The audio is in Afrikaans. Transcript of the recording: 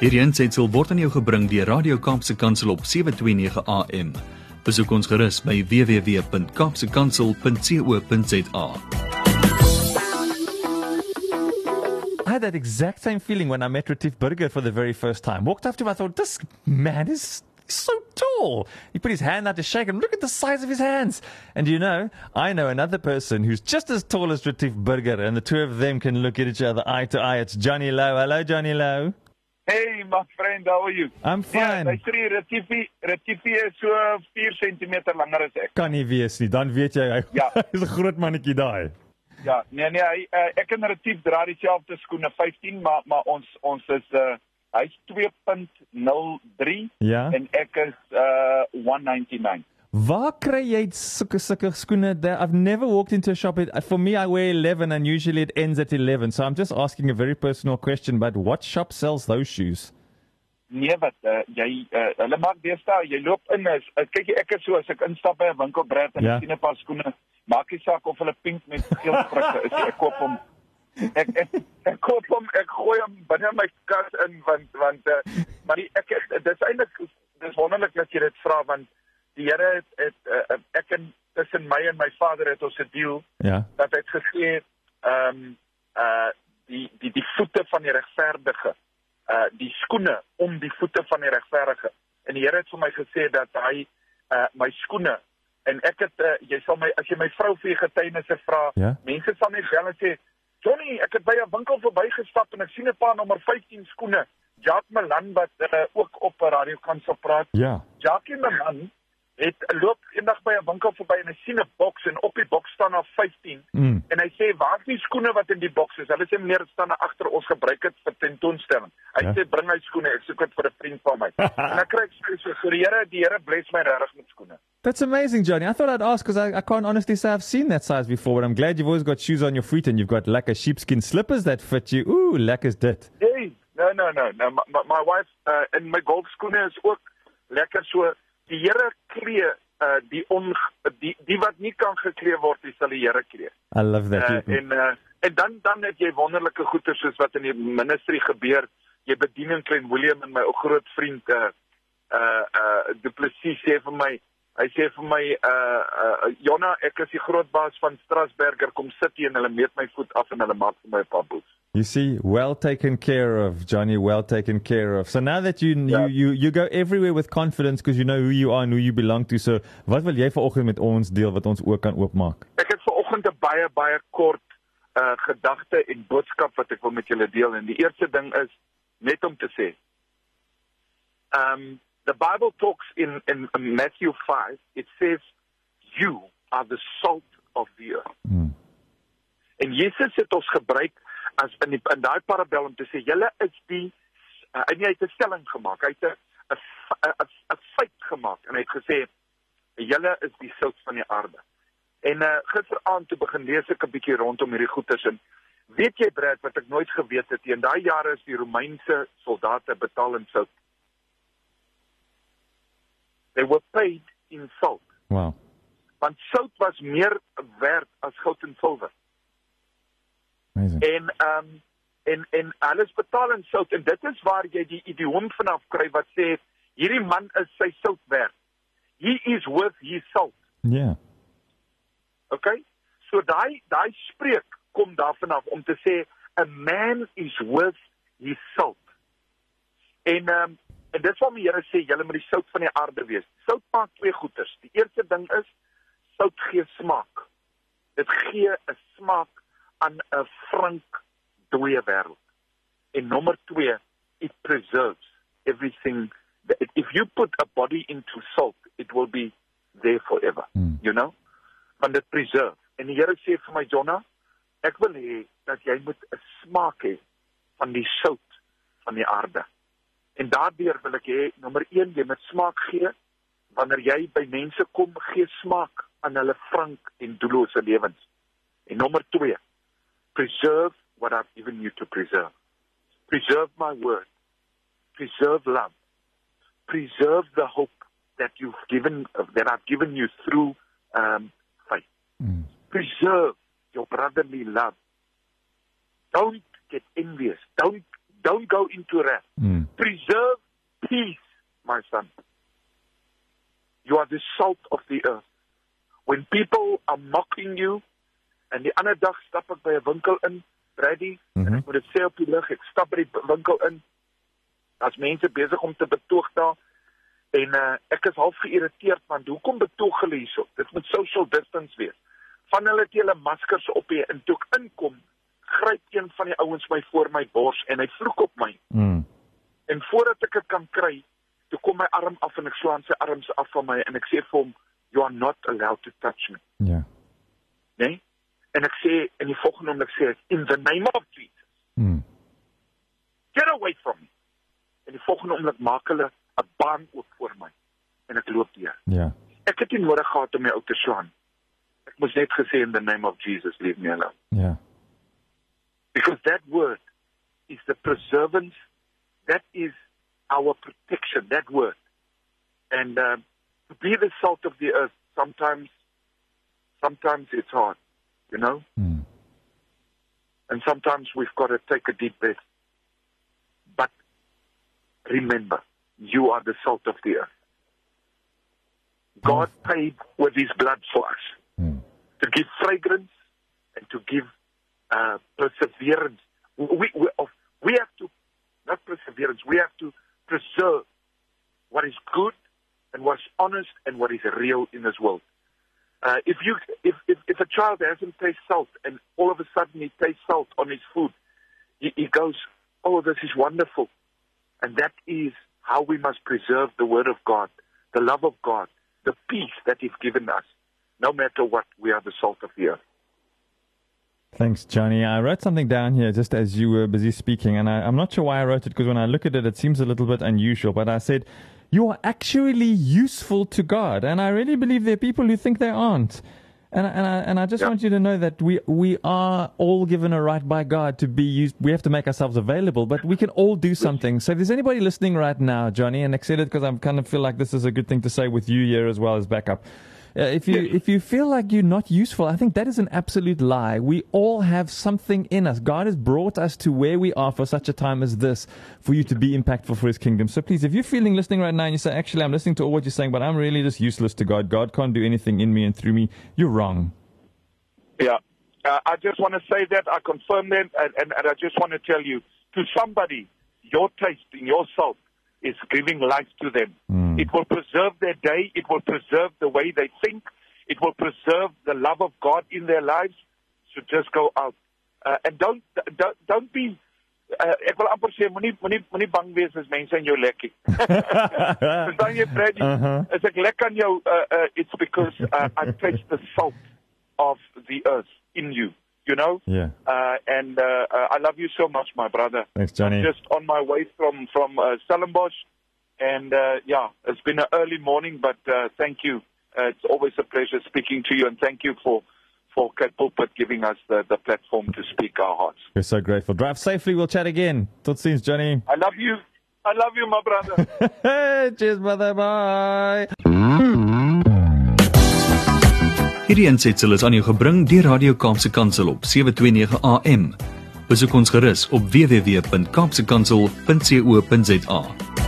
Hierdie word aan jou gebring deur Radio Kaapse Kansel op 7:29 AM. Besoek ons gerus by www.kapsekansel.co.za. I had that exact same feeling when I met Retief Burger for the very first time. Walked up to him, I thought, this man is so tall. He put his hand out to shake him. Look at the size of his hands. And you know, I know another person who's just as tall as Retief Burger, and the two of them can look at each other eye to eye. It's Johnny Lowe. Hello, Johnny Lowe. Hey, my friend, how are you? I'm Ja, fine. hy sê Retifi, Retifi is so 4 cm langer as ek. Kan nie wees nie. Dan weet jy hy Ja. is 'n groot mannetjie daai. Ja, nee nee, hy uh, ek en Retif dra dieselfde skoene 15, maar maar ons ons is uh hy's 2.03 Ja. en ek is uh 199. Waar kry jy sulke sulke skoene? That I've never walked into a shop. It, for me, I wear 11, and usually it ends at 11. So I'm just asking a very personal question. But what shop sells those shoes? Nee wat uh, jy uh, hulle maak deesdae jy loop in is uh, kyk jy ek is so as ek instap by 'n winkel breed en Ja. ek sien 'n paar skoene maak nie saak of hulle pink met geel prikke is ek koop hom ek ek, ek koop hom ek gooi hom binne my kas in want want uh, maar die, ek dis eintlik dis wonderlik dat jy dit vra want die Here het, het uh, ek en tussen my en my vader het ons 'n deal Ja. dat hy het gesê ehm um, uh die die die voete van die regverdige uh die skoene om die voete van die regverdige en die Here het vir my gesê dat hy uh my skoene en ek het uh, jy sal my as jy my vrou vir getuienisse vra Ja. mense sal net en sê Johnny ek het by 'n winkel verbygestap en ek sien 'n paar nommer 15 skoene Jack Malan wat uh, ook op 'n radiokansel praat Ja. Jackie Malan het loop eendag by 'n winkel verby en hy sien 'n boks en op die boks staan daar 15 Mm. en hy sê waar's die skoene wat in die boks is? Hulle sê meneer dit staan daar agter ons gebruik dit vir tentoonstelling. Hy Ja. sê bring hy skoene, ek soek dit vir 'n vriend van my. en dan kry ek so vir die Here, die Here bless my regtig met skoene. That's amazing, Johnny. I thought I'd ask because I, I can't honestly say I've seen that size before, but I'm glad you've always got shoes on your feet and you've got lekker sheepskin slippers that fit you. Ooh, lekker's dit. Hey, no no no, no my, my- my wife uh, en my golfskoene is ook lekker so die Here klee uh, die on die die wat nie kan geklee word, die sal die Here klee. I love that. Uh, en uh, en dan dan het jy wonderlike goeie soos wat in die ministry gebeur. Jy bedien in Klein Willem en my ou groot vriend uh uh uh Du Plessis sê vir my hy sê vir my uh uh Jonna ek is die groot baas van Strasburger kom sit hier en hulle meet my voet af en hulle maak vir my 'n paar boes. You see, well taken care of, Johnny. Well taken care of. So now that you Yeah. you you you go everywhere with confidence because you know who you are and who you belong to. So, wat wil jy vanoggend met ons deel wat ons ook kan oopmaak? Ek het vanoggend 'n baie baie kort uh gedagte en boodskap wat ek wil met julle deel en die eerste ding is net om te sê. Um the Bible talks in in Matthew 5 it says you are the salt of the earth. Mm. En Jesus het ons gebruik as in die, in daai parabel om te sê julle is die uh, en hy het 'n stelling gemaak. Hy het 'n 'n 'n feit gemaak en hy het gesê julle is die sout van die aarde. En uh, gisteraand toe begin lees ek 'n bietjie rondom hierdie goeters en weet jy Brad wat ek nooit geweet het nie. In daai jare is die Romeinse soldate betaal in sout. They were paid in salt. Wow. Want sout was meer werd as goud en silwer. Amazing. En ehm um, en en alles betaal in sout en dit is waar jy die idioom vanaf kry wat sê hierdie man is sy sout werd. He is worth his salt. Yeah. Okay? So daai daai spreek kom daarvan af om te sê a man is worth his salt. En ehm um, en dit wat die Here sê, julle moet die sout van die aarde wees. Sout maak twee goeders. Die eerste ding is sout gee smaak. Dit gee 'n smaak aan 'n frank dooie wêreld. En nommer 2, it preserves everything. If you put a body into salt, it will be there forever. Mm. You know? van dit preserve. En die Here sê vir my Jonna, ek wil hê dat jy moet 'n smaak hê van die sout van die aarde. En daardeur wil ek hê nommer 1 jy moet smaak gee wanneer jy by mense kom gee smaak aan hulle frank en doellose lewens. En nommer 2 preserve what I've given you to preserve. Preserve my word. Preserve love. Preserve the hope that you've given that I've given you through um faith. Mm. Preserve your brotherly love. Don't get envious. Don't Don't go into wrath. Mm. Preserve peace, my son. You are the salt of the earth. When people are mocking you, en die ander dag stap ek by 'n winkel in, ready, Mhm. en ek moet dit sê op die lig, ek stap by die winkel in. Daar's mense besig om te betoog daar. En uh, ek is half geïrriteerd want hoekom betoog hulle hierso? Dit moet social distance wees. Van hulle het hulle maskers op hier en toe ek inkom, gryp een van die ouens my voor my bors en hy vloek op my. Mm. En voordat ek dit kan kry, toe kom my arm af en ek slaan sy arms af van my en ek sê vir hom, "You are not allowed to touch me." Ja. Né? Nee? En ek sê in die volgende oomblik sê ek, "In the name of Jesus, Mm. get away from me." En die volgende oomblik maak hulle 'n baan oop voor my en ek loop deur. Ja. Ek het nie nodig gehad om my ou te slaan. Ek moes net gesê in the name of Jesus, leave me alone. Ja. Because that word is the preservance, that is our protection, that word. And um, to be the salt of the earth, sometimes, sometimes it's hard, you know? Mm. And sometimes we've got to take a deep breath. But remember, you are the salt of the earth. God paid with his blood for us Mm. to give fragrance and to give uh, perseverance. We, we, we have to, not perseverance, we have to preserve what is good and what is honest and what is real in this world. Uh, if you, if, if, if a child hasn't tasted salt and all of a sudden he tastes salt on his food, he, he goes, "Oh, this is wonderful," and that is how we must preserve the Word of God, the love of God, the peace that He's given us. No matter what, we are the salt of the earth. Thanks, Johnny. I wrote something down here just as you were busy speaking, and I, I'm not sure why I wrote it because when I look at it, it seems a little bit unusual. But I said, You are actually useful to God. And I really believe there are people who think they aren't. And, and, I, and I just Yeah. want you to know that we, we are all given a right by God to be used. We have to make ourselves available, but we can all do something. So if there's anybody listening right now, Johnny, and excited because I kind of feel like this is a good thing to say with you here as well as backup. Uh, if you if you feel like you're not useful, I think that is an absolute lie. We all have something in us. God has brought us to where we are for such a time as this, for you to be impactful for His kingdom. So please, if you're feeling listening right now and you say, "Actually, I'm listening to all what you're saying, but I'm really just useless to God. God can't do anything in me and through me," you're wrong. Yeah. Uh, I just want to say that. I confirm that. And, and, and I just want to tell you to somebody, your taste in yourself is giving life to them. It will preserve their day. It will preserve the way they think. It will preserve the love of God in their lives. So just go out. Uh, and don't, don't, don't be. Uh, ek wil amper sê moenie moenie moenie bang wees as mense in jou lekkie. Verstaan jy Freddy? Uh-huh. As ek lek aan jou uh, uh, it's because uh, I taste the salt of the earth in you, you know? Yeah. Uh, and uh, uh, I love you so much, my brother. Thanks, Johnny. I'm just on my way from from uh, Stellenbosch, and uh, yeah, it's been an early morning, but uh, thank you. Uh, it's always a pleasure speaking to you, and thank you for for Cape Pulpit giving us the, the platform to speak our hearts. We're so grateful. Drive safely. We'll chat again. Tot ziens, Johnny. I love you. I love you, my brother. Cheers, brother. Bye. Hierdie aansetsel is aan jou gebring deur Radio Kaapse Kansel op 729 AM. Besoek ons gerus op www.kaapsekansel.co.za.